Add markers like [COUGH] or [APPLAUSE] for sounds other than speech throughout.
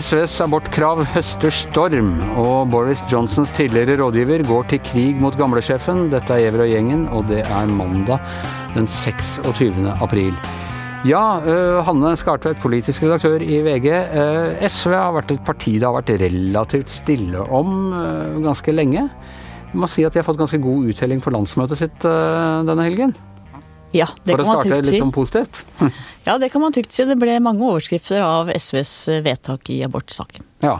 SVs abortkrav høster storm, og Boris Johnsons tidligere rådgiver går til krig mot gamlesjefen. Dette er Giæver og gjengen, og det er mandag den 26. april. Ja, uh, Hanne Skartvedt, politisk redaktør i VG. Uh, SV har vært et parti det har vært relativt stille om uh, ganske lenge. Må si at de har fått ganske god uttelling for landsmøtet sitt denne helgen. Ja, det kan man trygt si. For å starte litt sånn positivt. [LAUGHS] ja, det kan man trygt si. Det ble mange overskrifter av SVs eh, vedtak i abortsaken. Ja,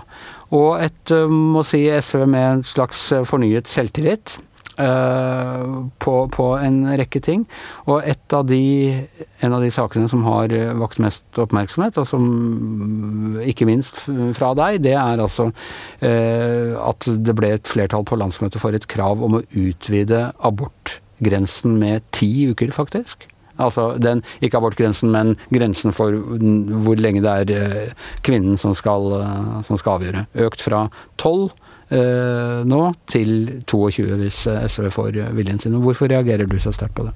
og et, eh, må si SV med en slags eh, fornyet selvtillit. På, på, en rekke ting. Og av de, en av de sakene som har vakt mest oppmerksomhet, og som ikke minst fra deg, det er altså at det ble et flertall på landsmøtet for et krav om å utvide abortgrensen med ti uker, faktisk. Altså den, ikke abortgrensen, men grensen for hvor lenge det er eh, kvinnen som skal, eh, som skal avgjøre. Økt fra tolv eh, nå til 22 hvis SV får viljen sin. Hvorfor reagerer du så sterkt på det?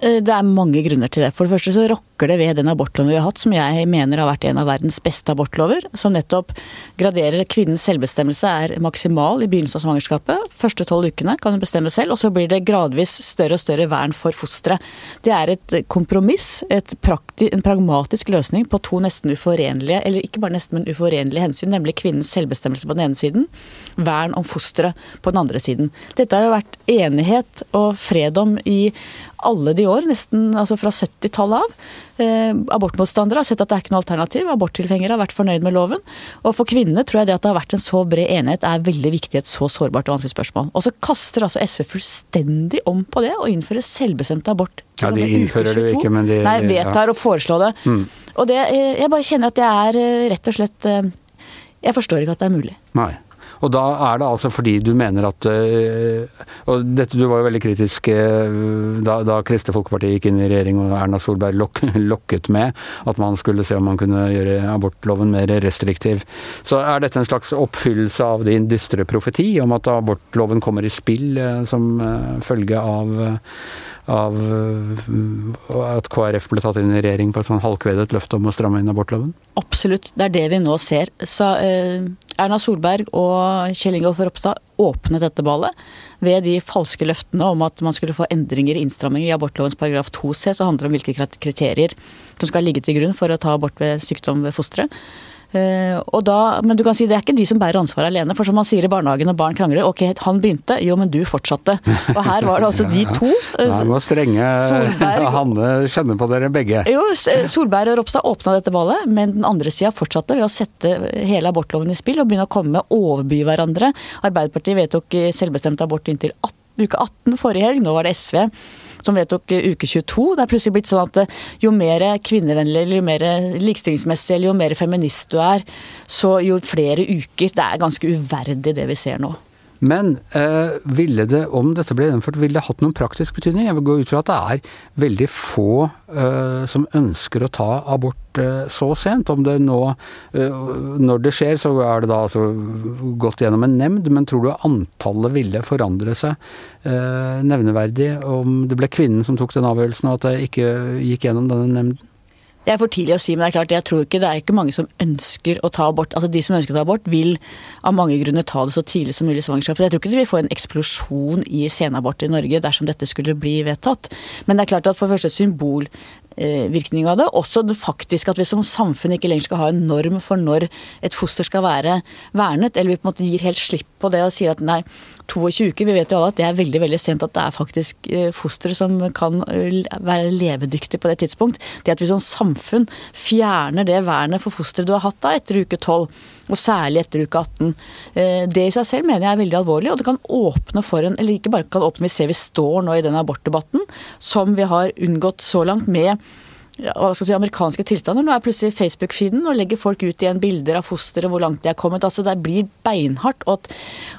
Eh, det er mange grunner til det. For det første så rokker det ved den abortloven vi har hatt, som jeg mener har vært en av verdens beste abortlover. Som nettopp graderer kvinnens selvbestemmelse er maksimal i begynnelsen av svangerskapet. Første tolv ukene kan hun bestemme selv, og så blir det gradvis større og større vern for fosteret. Det er et kompromiss, et en pragmatisk løsning på to nesten uforenlige, eller ikke bare nesten, men uforenlige hensyn, nemlig kvinnens selvbestemmelse på den ene siden, vern om fosteret på den andre siden. Dette har det vært enighet og fred om i alle de år, nesten altså fra 70-tallet av. Eh, abortmotstandere har sett at det er ikke noe alternativ. Aborttilhengere har vært fornøyd med loven. Og for kvinnene tror jeg det at det har vært en så bred enighet er veldig viktig i et så sårbart og vanskelig spørsmål. Og så kaster altså SV fullstendig om på det og innfører selvbestemt abort. Ja, de innfører det ikke, men de Nei, vedtar å foreslå det. Mm. Og det, eh, jeg bare kjenner at det er eh, rett og slett eh, Jeg forstår ikke at det er mulig. Nei. Og da er det altså fordi du mener at eh, Og dette, du var jo veldig kritisk eh, da, da Kristelig Folkeparti gikk inn i regjering og Erna Solberg lok, [LAUGHS] lokket med at man skulle se om man kunne gjøre abortloven mer restriktiv. Så er dette en slags oppfyllelse av din dystre profeti om at abortloven kommer i spill eh, som følge av av at KrF ble tatt inn i regjering på et sånn halvkvedet løfte om å stramme inn abortloven? Absolutt, det er det vi nå ser. Så, eh, Erna Solberg og Kjell Ingolf Ropstad åpnet dette ballet ved de falske løftene om at man skulle få endringer innstramminger i abortlovens paragraf 2c, som handler det om hvilke kriterier som skal ligge til grunn for å ta abort ved sykdom ved fosteret. Og da, men du kan si det er ikke de som bærer ansvaret alene. For som man sier i barnehagen når barn krangler, ok, han begynte, jo, men du fortsatte. Og her var det altså de [LAUGHS] to. Uh, Nei, nå strenge Solberg, [LAUGHS] Hanne kjenner på dere begge. Jo, Solberg og Ropstad åpna dette ballet, men den andre sida fortsatte ved å sette hele abortloven i spill og begynne å komme med overby hverandre. Arbeiderpartiet vedtok selvbestemt abort inntil 18, uke 18 forrige helg, nå var det SV som vedtok eh, uke 22. Det er plutselig blitt sånn at eh, jo mer kvinnevennlig eller jo mer likestillingsmessig eller jo mer feminist du er, så jo flere uker. Det er ganske uverdig det vi ser nå. Men eh, ville det, om dette ble gjennomført, ville det hatt noen praktisk betydning? Jeg vil gå ut fra at det er veldig få eh, som ønsker å ta abort eh, så sent. Om det nå eh, Når det skjer, så er det da altså gått gjennom en nemnd, men tror du antallet ville forandre seg eh, nevneverdig om det ble kvinnen som tok den avgjørelsen, og at det ikke gikk gjennom denne nemnden? Det er for tidlig å si, men det er klart, jeg tror ikke det er ikke mange som ønsker å ta abort. Altså De som ønsker å ta abort, vil av mange grunner ta det så tidlig som mulig i svangerskapet. Jeg tror ikke vi vil få en eksplosjon i senaborter i Norge dersom dette skulle bli vedtatt. Men det er klart at for det første symbol virkning av det. Også det faktiske at vi som samfunn ikke lenger skal ha en norm for når et foster skal være vernet, eller vi på en måte gir helt slipp på det og sier at nei, 22 uker, vi vet jo alle at det er veldig veldig sent at det er faktisk eh, fostre som kan eh, være levedyktige på det tidspunkt. Det at vi som samfunn fjerner det vernet for fosteret du har hatt da etter uke 12, og særlig etter uke 18, det i seg selv mener jeg er veldig alvorlig, og det kan åpne for en Eller ikke bare kan åpne, vi ser vi står nå i den abortdebatten som vi har unngått så langt med hva skal si, amerikanske tilstander. Nå er plutselig Facebook-feeden og legger folk ut igjen bilder av fosteret, hvor langt de er kommet. altså Det blir beinhardt. og at,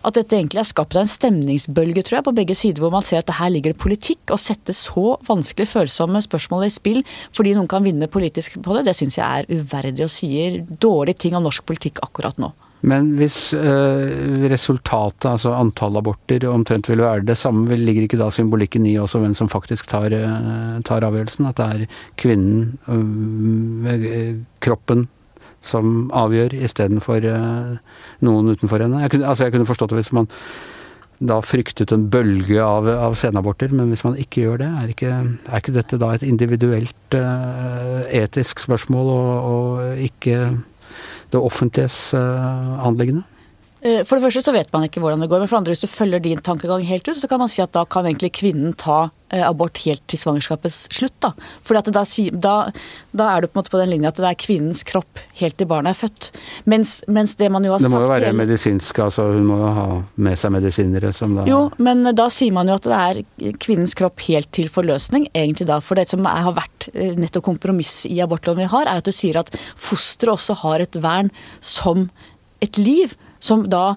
at, dette egentlig er skapt av en stemningsbølge, tror jeg, på begge sider, hvor man ser at det her ligger det politikk. Å sette så vanskelig følsomme spørsmål i spill fordi noen kan vinne politisk på det, det syns jeg er uverdig og sier dårlige ting om norsk politikk akkurat nå. Men hvis øh, resultatet, altså antall aborter, omtrent vil være det samme, ligger ikke da symbolikken i også hvem som faktisk tar, øh, tar avgjørelsen? At det er kvinnen, øh, kroppen, som avgjør, istedenfor øh, noen utenfor henne? Jeg kunne, altså jeg kunne forstått det hvis man da fryktet en bølge av, av senaborter, men hvis man ikke gjør det, er ikke, er ikke dette da et individuelt etisk spørsmål og, og, ikke det offentliges uh, anliggende? Eh, for det første så vet man ikke hvordan det går, men for det andre hvis du følger din tankegang helt ut, så kan man si at da kan egentlig kvinnen ta eh, abort helt til svangerskapets slutt. da. Fordi at da, da, da, er du på en måte på den linja at det er kvinnens kropp helt til barnet er født. Mens, mens det man jo har sagt Det må jo være medisinsk, altså hun må jo ha med seg medisinere som da Jo, men da sier man jo at det er kvinnens kropp helt til forløsning, egentlig da. For det som har vært eh, nettopp kompromiss i abortloven vi har, er at du sier at fosteret også har et vern som et liv som da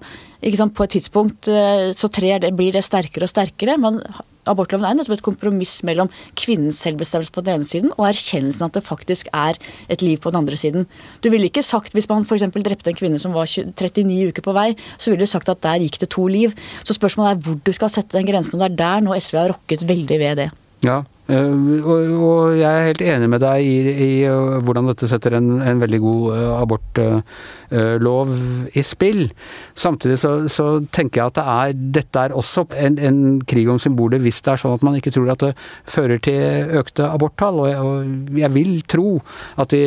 sant, på et tidspunkt eh, så det, blir det sterkere og sterkere. men abortloven er nettopp et kompromiss mellom kvinnens selvbestemmelse på den ene siden og erkjennelsen at det faktisk er et liv på den andre siden. Du ville ikke sagt, Hvis man f.eks. drepte en kvinne som var 39 uker på vei, så ville du sagt at der gikk det to liv. Så spørsmålet er hvor du skal sette den grensen, og det er der nå SV har rokket veldig ved det. Ja, Eh, og jeg er helt enig med deg i, i eh, hvordan dette setter en, en veldig god eh, abortlov i spill. Samtidig så, så, tenker jeg at det er, dette er også en, en, krig om symboler hvis det er sånn at man ikke tror at det fører til økte aborttall. Og jeg, og jeg vil tro at vi,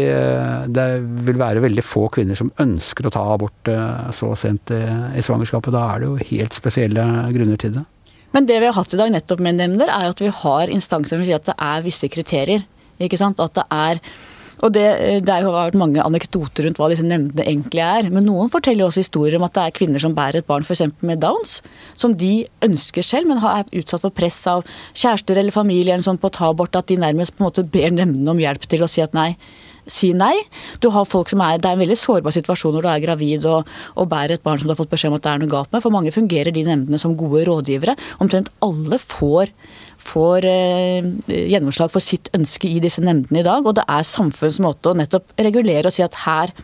det vil være veldig få kvinner som ønsker å ta abort så sent i svangerskapet. Da er det jo helt spesielle grunner til det. Men det vi har hatt i dag nettopp med nemnder, er at vi har instanser som sier at det er visse kriterier. Ikke sant? At det er og det, det har vært mange anekdoter rundt hva disse nemndene egentlig er. Men noen forteller også historier om at det er kvinner som bærer et barn f.eks. med Downs, som de ønsker selv, men er utsatt for press av kjærester eller familie eller sånn på å ta abort, at de nærmest på en måte ber nemndene om hjelp til å si at nei, si nei. Du har folk som er, Det er en veldig sårbar situasjon når du er gravid og, og, bærer et barn som du har fått beskjed om at det er noe galt med. For mange fungerer de nemndene som gode rådgivere. Omtrent alle får, får eh, gjennomslag for sitt ønske i disse nemndene i dag. Og det er samfunns måte å nettopp regulere og si at her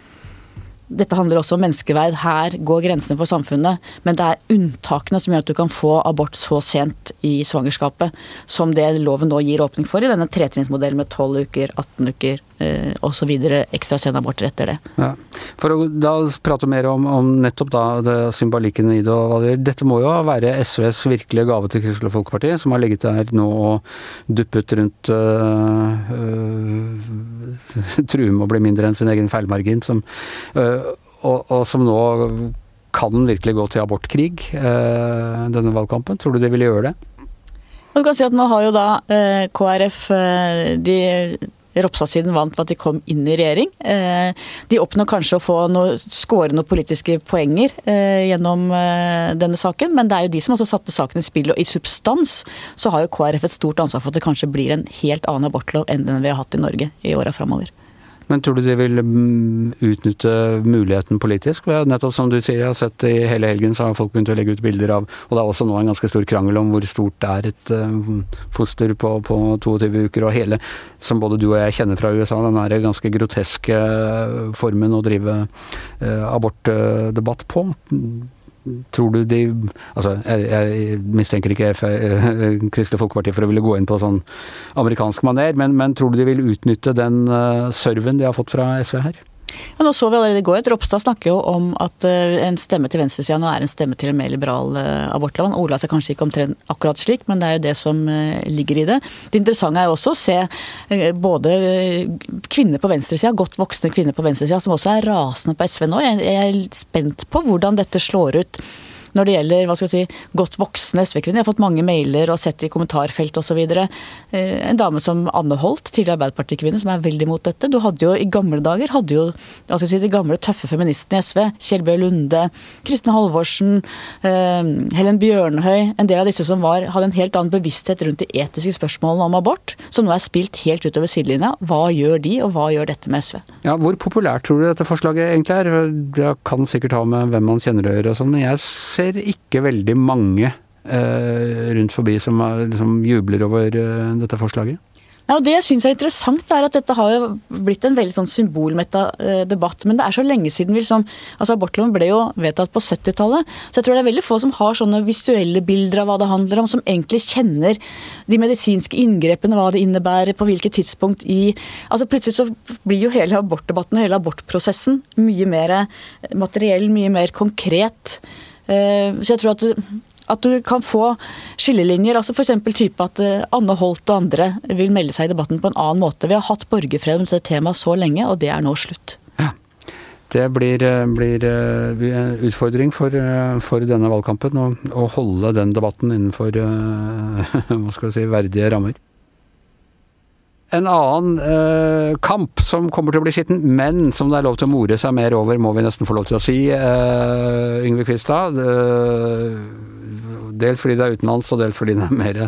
dette handler også om menneskeverd. Her går grensene for samfunnet. Men det er unntakene som gjør at du kan få abort så sent i svangerskapet som det loven nå gir åpning for i denne tretrinnsmodellen med 12 uker, 18 uker eh, osv. Ekstra senaborter etter det. Ja. For å da prate mer om, om nettopp da det symbolikken i det og hva det gjør. Dette må jo være SVs virkelige gave til Kristelig Folkeparti, som har ligget der nå og duppet rundt øh, øh, [LAUGHS] True med å bli mindre enn sin egen feilmargin. Som, øh, og, og, som nå kan virkelig gå til abortkrig, øh, denne valgkampen. Tror du de vil gjøre det? Du kan si at nå har jo da eh, KrF eh, de Ropstad-siden vant ved at de kom inn i regjering. Eh, de oppnår kanskje å få noe, skåre noen politiske poenger eh, gjennom eh, denne saken, men det er jo de som også satte saken i spill. Og i substans så har jo KrF et stort ansvar for at det kanskje blir en helt annen abortlov enn den vi har hatt i Norge i åra framover. Men tror du de vil mm, utnytte muligheten politisk? Nettopp som du sier, jeg har sett i hele helgen så har folk begynt å legge ut bilder av Og det er også nå en ganske stor krangel om hvor stort det er et uh, foster på, på, 22 uker. Og hele, som både du og jeg kjenner fra USA, den er ganske groteske formen å drive uh, abortdebatt på. Tror du de Altså, jeg, jeg mistenker ikke Kristelig Folkeparti for å ville gå inn på sånn amerikansk maner, men, men tror du de vil utnytte den uh, serven de har fått fra SV her? Ja, nå så vi allerede i går Ropstad snakker jo om at uh, en stemme til venstresida nå er en stemme til en mer liberal uh, abortlov. Han ordla seg kanskje ikke omtrent akkurat slik, men det er jo det som uh, ligger i det. Det interessante er jo også å se både kvinner på venstresida, godt voksne kvinner på venstresida, som også er rasende på SV nå. Jeg er spent på hvordan dette slår ut når det gjelder hva skal jeg si, godt voksne SV-kvinner. Jeg har fått mange mailer og sett i kommentarfelt osv. Eh, en dame som Anne Holt, tidligere Arbeiderpartikvinne, som er veldig mot dette. Du hadde jo i gamle dager hadde jo hva skal jeg si, de gamle tøffe feministene i SV. Kjellbjørg Lunde, Kristin Halvorsen, eh, Helen Bjørnhøy. En del av disse som var, hadde en helt annen bevissthet rundt de etiske spørsmålene om abort, som nå er spilt helt utover sidelinja. Hva gjør de, og hva gjør dette med SV? Ja, Hvor populært tror du dette forslaget egentlig er? Det kan sikkert ha med hvem man kjenner å gjøre og sånn, ikke veldig mange eh, rundt forbi som som jubler over eh, dette forslaget. Ja, og Det jeg syns er interessant, er at dette har jo blitt en veldig sånn symbolmetta eh, debatt. Men det er så lenge siden vi liksom altså Abortloven ble jo vedtatt på 70-tallet. Så jeg tror det er veldig få som har sånne visuelle bilder av hva det handler om, som egentlig kjenner de medisinske inngrepene, hva det innebærer, på hvilket tidspunkt i Altså Plutselig så blir jo hele abortdebatten og hele abortprosessen mye mer materiell, mye mer konkret. Eh, så jeg tror at at du kan få skillelinjer. altså F.eks. type at eh, Anne Holt og andre vil melde seg i debatten på en annen måte. Vi har hatt borgerfred om dette temaet så lenge, og det er nå slutt. Det blir, eh, blir en utfordring for, for denne valgkampen å, holde den debatten innenfor [LAUGHS] si, verdige rammer. En annen eh, kamp som kommer til å bli skitten, men som det er lov til å more seg mer over, må vi nesten få lov til å si, eh, Yngve Kvistad. Eh, Dels fordi det er utenlands, og dels fordi det er mer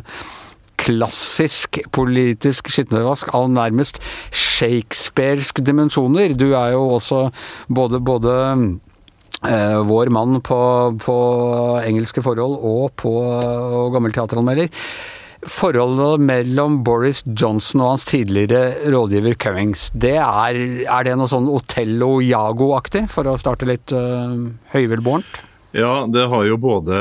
klassisk politisk skittenvask av nærmest shakespearsk dimensjoner. Du er jo også både, både eh, vår mann på, på, engelske forhold og på gammel teateranmelder. Forholdet mellom Boris Johnson og hans tidligere rådgiver Cummings, det er, er det noe sånn Otello-Jago-aktig, for å starte litt uh, høyvelbårent? Ja, det har jo både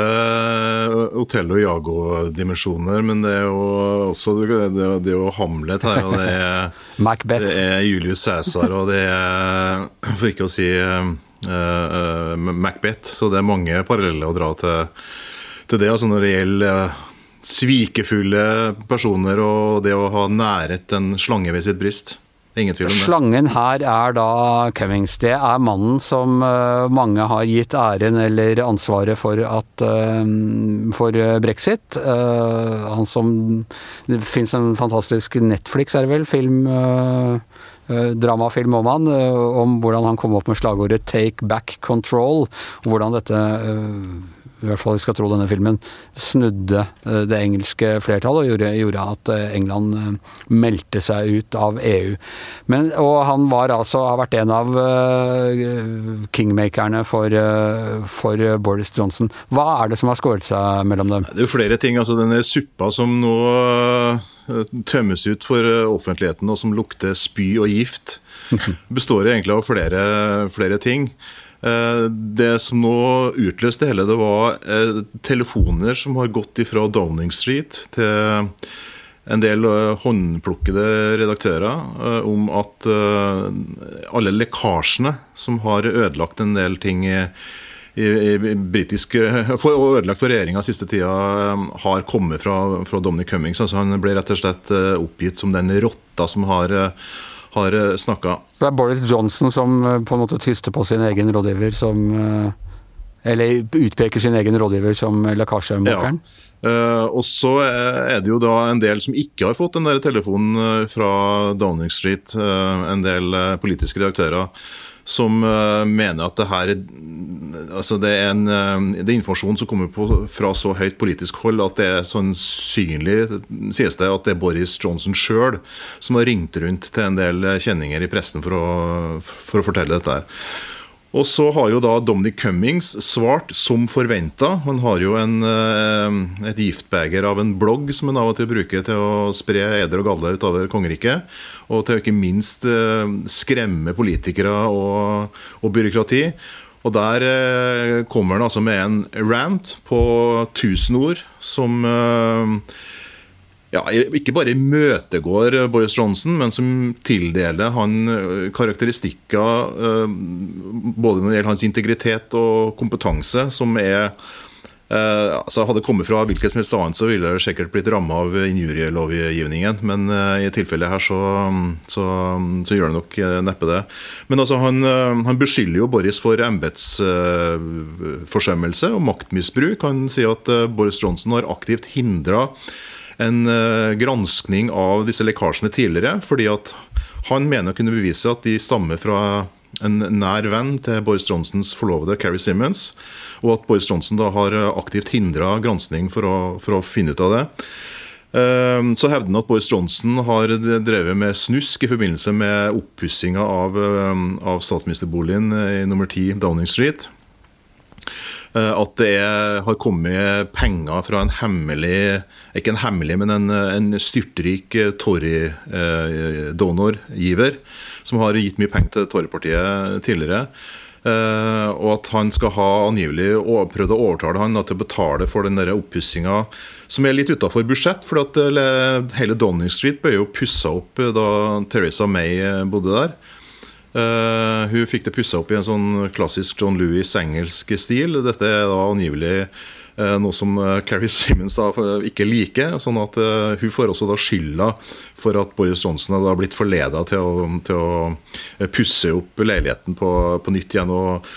Otello og Jago-dimensjoner, men det er jo også det, det er jo Hamlet her, og det er, [LAUGHS] det er Julius Cæsar, og det er For ikke å si uh, uh, Macbeth. Så det er mange paralleller å dra til, til det. altså Når det gjelder svikefulle personer og det å ha næret en slange ved sitt bryst. Ingen tvil om det. Slangen her er da Cummings. Det er mannen som uh, mange har gitt æren eller ansvaret for at uh, for brexit. Uh, han som Det fins en fantastisk Netflix, er det vel, film dramafilm om han, om hvordan han kom opp med slagordet 'take back control'. Hvordan dette i hvert fall vi skal tro denne filmen, snudde eh, det engelske flertallet og gjorde, gjorde, at eh, England eh, meldte seg ut av EU. Men, og han var altså, har vært en av kingmakerne for, for, Boris Johnson. Hva er det som har skåret seg mellom dem? Det er jo flere ting. altså Denne suppa som nå tømmes ut for offentligheten, og som lukter spy og gift, [LAUGHS] består egentlig av flere, flere ting. Eh, det som nå utløste hele, det var eh, telefoner som har gått ifra Downing Street til en del eh, håndplukkede redaktører om at alle lekkasjene som har ødelagt en del ting i, i, britiske [LAUGHS] for, ødelagt for regjeringa siste tida, har kommet fra, fra Dominic Cummings. Altså han ble rett og slett oppgitt som den rotta som har har eh, snakka. Det er Boris Johnson som eh, på en måte tyster på sin egen rådgiver som eh, Eller utpeker sin egen rådgiver som lekkasjemakeren? Ja. Uh, og så er det jo da en del som ikke har fått den der telefonen fra Downing Street. Uh, en del politiske redaktører som uh, mener at det her altså det, er en, uh, det er informasjon som kommer på, fra så høyt politisk hold at det er sannsynlig, sies det, at det er Boris Johnson sjøl som har ringt rundt til en del kjenninger i pressen for å, for å fortelle dette. her. Og så har jo da Dominic Cummings svart som forventa. Han har jo en, eh, et giftbeger av en blogg som han av og til bruker til å spre eder og galle utover kongeriket. Og til å ikke minst eh, skremme politikere og, og byråkrati. Og der eh, kommer han altså med en rant på 1000 ord som ja, ikke bare imøtegår eh, Boris Johnson, men som tildeler han eh, karakteristikker eh, både når det gjelder hans integritet og kompetanse, som er altså Hadde det kommet fra hvilket som helst annet, så ville det sikkert blitt ramma av injurielovgivningen. Men i tilfellet her så, så, så, gjør det nok neppe det. Men altså han, han beskylder jo Boris for embetsforsømmelse og maktmisbruk. Han sier at Boris Johnson har aktivt hindra en uh, granskning av disse lekkasjene tidligere, fordi at han mener å kunne bevise at de stammer fra en nær venn til Boris Johnsons forlovede Carrie Simmons, og at Boris Johnson da har aktivt hindra gransking for for å finne ut av det. Eh, så hevder han at Boris Johnson har drevet med snusk i forbindelse med oppussinga av, eh, av statsministerboligen i nummer 10 Downing Street. At det er, har kommet penger fra en hemmelig Ikke en hemmelig, men en, en styrtrik Tory-donorgiver, som har gitt mye penger til Tory-partiet tidligere. Og at han skal ha angivelig prøvd å overtale han til å betale for den oppussinga som er litt utafor budsjett. For hele Downing Street ble jo pussa opp da Teresa May bodde der. Hun fikk det pussa opp i en sånn klassisk John Lewis engelsk stil. Dette er da angivelig uh, noe som uh, Carrie [LAUGHS] Simmons da ikke liker. sånn at uh, Hun får også da skylda for at Boris Johnson har blitt forleda til, til, å pusse opp leiligheten på, på nytt igjen. og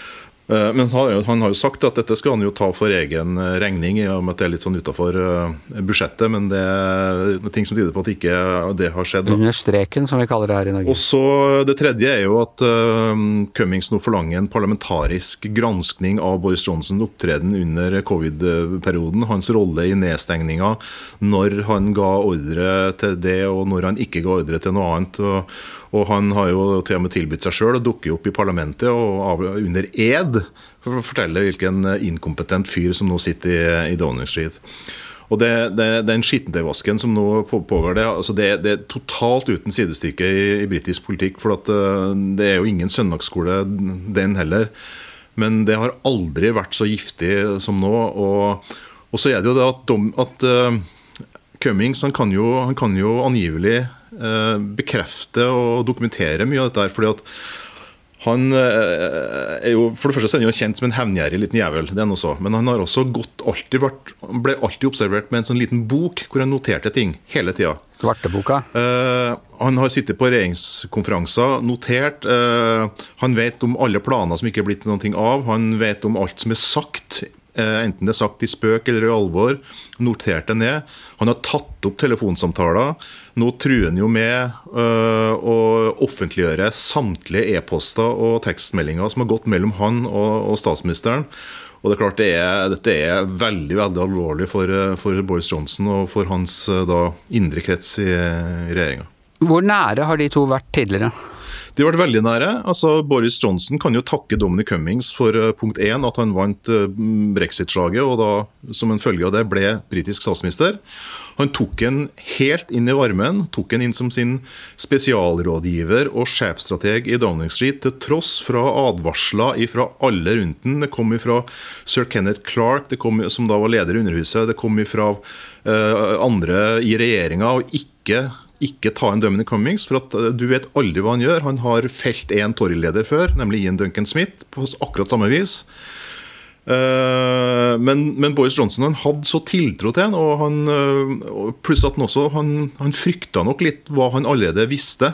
men han har jo sagt at dette skal han jo ta for egen eh, regning, i og med at det er litt sånn utafor eh, budsjettet. Men det er ting som tyder på at ikke det har skjedd. Under streken, som vi kaller det her i Norge. Og så Det tredje er jo at Cummings nå forlanger en parlamentarisk granskning av Boris Johnsons opptreden under covid-perioden. Hans rolle i nedstengninga, når han ga ordre til det, og når han ikke ga ordre til noe annet. og og han har jo til og med tilbudt seg sjøl å dukke opp i parlamentet og under ed for å fortelle hvilken inkompetent fyr som nå sitter i, i Downing Street. Og det, det, Den skittentøyvasken som nå pågår, det, altså det, det, er totalt uten sidestykke i, i britisk politikk. For at, uh, det er jo ingen søndagsskole, den heller. Men det har aldri vært så giftig som nå. Og, og så er det jo det at, at uh, Cummings han kan, jo, han kan jo angivelig Eh, bekrefte og dokumentere mye av dette. her, fordi at han eh, er jo, For det første så er han jo kjent som en hevngjerrig liten jævel, det er han også. men han har også gått, alltid vært, ble alltid observert med en sånn liten bok hvor han noterte ting hele tida. Svarteboka? Uh, han har sittet på regjeringskonferanser, notert. Uh, han vet om alle planer som ikke er blitt noe av. Han vet om alt som er sagt enten det er sagt i spøk eller i alvor, notert det ned. Han har tatt opp telefonsamtaler. Nå truer han jo med uh, å offentliggjøre samtlige e-poster og tekstmeldinger som har gått mellom han og, og statsministeren. Og det er klart det er, Dette er veldig veldig alvorlig for, eh, for Boris Johnson og for hans da, indre krets i, i regjeringa. Hvor nære har de to vært tidligere? De vært veldig nære. Altså, Boris Johnson kan jo takke Dominic Cummings for uh, punkt én, at han vant uh, brexit-slaget, og da som en følge av det ble britisk statsminister. Han tok en helt inn i varmen, tok en inn som sin spesialrådgiver og sjefstrateg i Downing Street, til tross fra advarsler fra alle rundt den. Det kom fra sir Kenneth Clark, kom, som da var leder i Underhuset, det kom fra uh, andre i regjeringa, og ikke ikke ta en Dominic Cummings, for at eh, du vet aldri hva han gjør. Han har felt én torgleder før, nemlig Ian Duncan Smith, på akkurat samme vis. Uh, men, men, Boris Johnson han hadde så tiltro til han, og han, uh, pluss at han også han, han frykta nok litt hva han allerede visste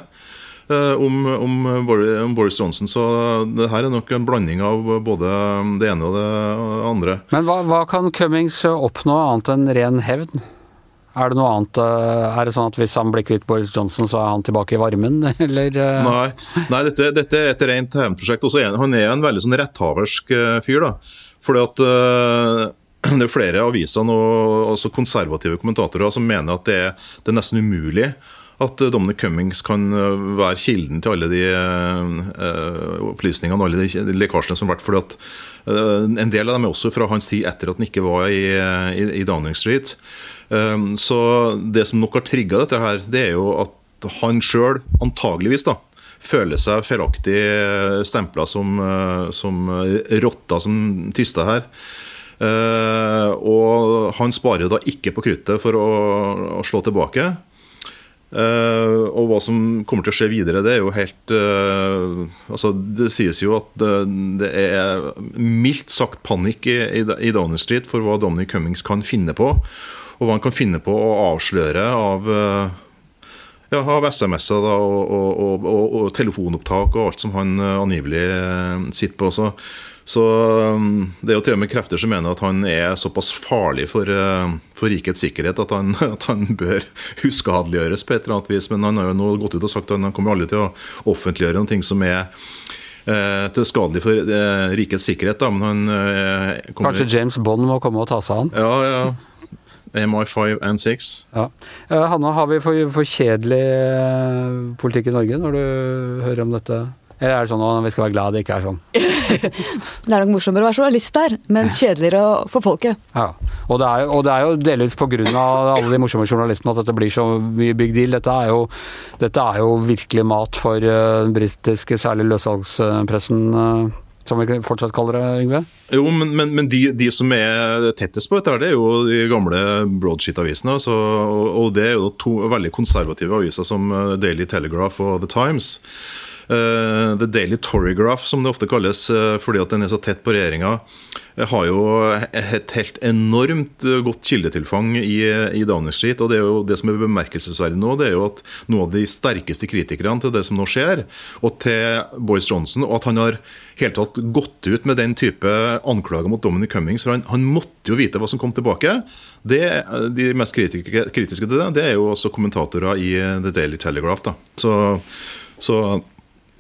om, om, om, Boris Johnson. Så det her er nok en blanding av både det ene og det andre. Men hva, hva kan Cummings oppnå annet enn ren hevn? Er det noe annet eh, Er det sånn at hvis han blir kvitt Boris Johnson, så er han tilbake i varmen, [LAUGHS] eller? Eh? Nei, Nei dette, dette, er et rent hevnprosjekt. Han er en veldig sånn retthaversk eh, fyr. da. Fordi at [CLEARS THROAT] det er flere aviser og også konservative kommentatorer som mener at det er, det er nesten umulig at Dominic Cummings kan være kilden til alle de opplysningene alle de lekkasjene som har vært. fordi at En del av dem er også fra hans tid etter at han ikke var i, i, i Downing Street. Ehm, så det som nok har trigga dette her, det er jo at han sjøl antageligvis da, føler seg feilaktig stempla som, eh, som rotta som tysta her. Uh, og han sparer da ikke på kruttet for å, å slå tilbake. Uh, og hva som kommer til å skje videre, det er jo helt uh, altså Det sies jo at det, det er mildt sagt panikk i, i, i Downing Street for hva Dominic Cummings kan finne på og hva han kan finne på å avsløre av, uh, ja, av SMS-er og, og, og, og, telefonopptak og alt som han angivelig sitter på. Så, så Det er jo til og med krefter som mener at han er såpass farlig for, for rikets sikkerhet at han, [LAUGHS] at han bør uskadeliggjøres på et eller annet vis. Men han har jo nå gått ut og sagt at han kommer aldri til å offentliggjøre noe som er til skadelig for rikets sikkerhet. Da. Men han, kommer... Kanskje James Bond må komme og ta seg av han? Ja, ja. MI5 and 6. Ja. Hanna, har vi for, for kjedelig eh, politikk i Norge når du hører om dette Eller er det sånn at vi skal være glad det ikke er sånn? [LAUGHS] det er nok morsommere å være journalist der, men kjedeligere for folket. Ja, og det er, og det er jo delvis pga. alle de morsomme journalistene at dette blir så mye big deal. Dette er jo, dette er jo virkelig mat for uh, den britiske, særlig løssalgspressen. Uh, som vi fortsatt kaller det, Yngve? Jo, men, men, men de, de, som er tettest på dette, det er jo de gamle broadsheet-avisene. Altså, og det er jo to veldig konservative aviser som Daily Telegraph og The Times. Uh, The Daily Torrygraph, som det ofte kalles uh, fordi at den er så tett på regjeringa, uh, har jo et helt enormt godt kildetilfang i, i Downing Street. og Det er jo det som er bemerkelsesverdig nå, det er jo at noen av de sterkeste kritikerne til det som nå skjer, og til Boris Johnson, og at han har helt tatt gått ut med den type anklager mot Dominic Cummings. for han, han, måtte jo vite hva som kom tilbake. Det, de mest kritiske, kritiske til det, det er jo også kommentatorer i The Daily Telegraph. da. Så, så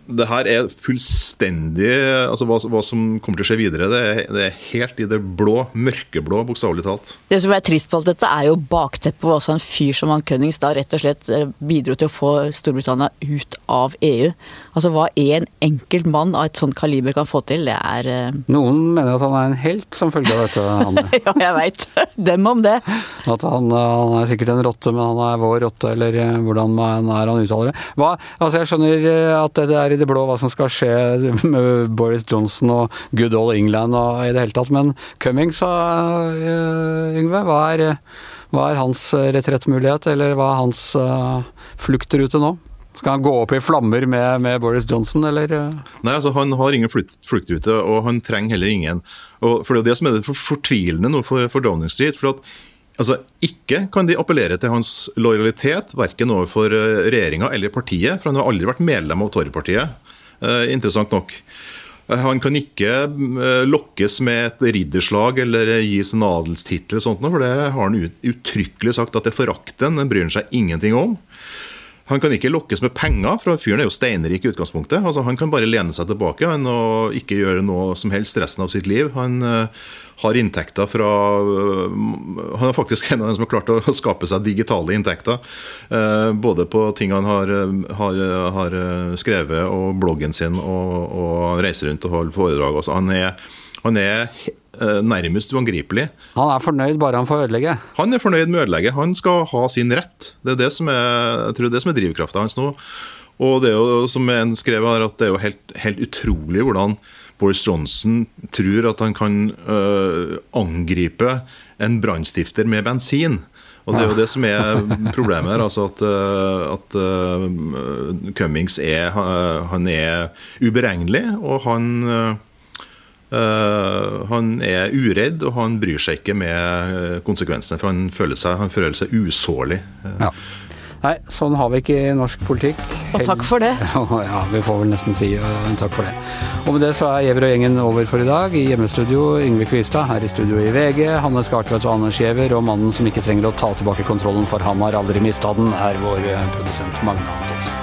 det her er fullstendig altså hva, hva, som kommer til å skje videre, det er, det er helt i det blå, mørkeblå, bokstavelig talt. Det som er trist på alt dette, er jo bakteppet hvor også en fyr som han Cunnings da rett og slett eh, bidro til å få Storbritannia ut av EU. Altså hva en enkelt mann av et sånt kaliber kan få til, det er uh... Noen mener at han er en helt som følge av dette, Hanne. [LAUGHS] ja, jeg veit. Dem om det. At han, han, er sikkert en rotte, men han er vår rotte, eller hvordan hvordan er han uttaler det. Hva, altså Jeg skjønner at det er i det blå hva som skal skje [LAUGHS] med Boris Johnson og good old England og i det hele tatt, men Cummings, uh, Yngve, hva er, hva er hans retrettmulighet, eller hva er hans uh, fluktrute nå? Skal han gå opp i flammer med, med Boris Johnson, eller? Nei, altså han har ingen flukt, fluktrute, og han trenger heller ingen. Og for Det er det som er det fortvilende nå for, for Downing Street. for at Altså, Ikke kan de appellere til hans lojalitet, verken overfor eh, regjeringa eller partiet, for han har aldri vært medlem av Torpartiet, eh, interessant nok. Eh, han kan ikke lokkes med et ridderslag eller gis en adelstittel, for det har han uttrykkelig sagt at det forakter han, den bryr han seg ingenting om. Han kan ikke lokkes med penger, for fyren er jo steinrik i utgangspunktet. Altså, han kan bare lene seg tilbake han, og ikke gjøre noe som helst resten av sitt liv. Han uh, har inntekter fra uh, Han er faktisk en av dem som har klart å [LAUGHS] skape seg digitale inntekter. Uh, både på ting han har, har, har, skrevet, og bloggen sin, og, og reiser rundt og holder foredrag. Altså, han er, han er nærmest uangripelig. Han er fornøyd bare han får ødelegge? Han er fornøyd med å ødelegge. Han skal ha sin rett. Det er det som er, jeg tror det som er drivkrafta hans nå. Og det er jo, som en skrev her, at det er jo helt, helt utrolig hvordan Boris Johnson tror at han kan øh, angripe en brannstifter med bensin. Og Det er jo det som er [LAUGHS] problemet her. altså At, øh, at uh, Cummings er, han er uberegnelig, og han han er uredd, og han bryr seg ikke med eh, konsekvensene. For han føler seg, han føler seg usårlig. Ja. Nei, sånn har vi ikke i norsk politikk. Og takk for det. [LAUGHS] ja, vi får vel nesten si uh, takk for det. Og med det så er Giæver og gjengen over for i dag. I hjemmestudio Yngve Kvistad, her i studio i VG. Hanne Skartvedt og Anders Giæver. Og mannen som ikke trenger å ta tilbake kontrollen for han har aldri mista den, er vår produsent Magne Antonsen.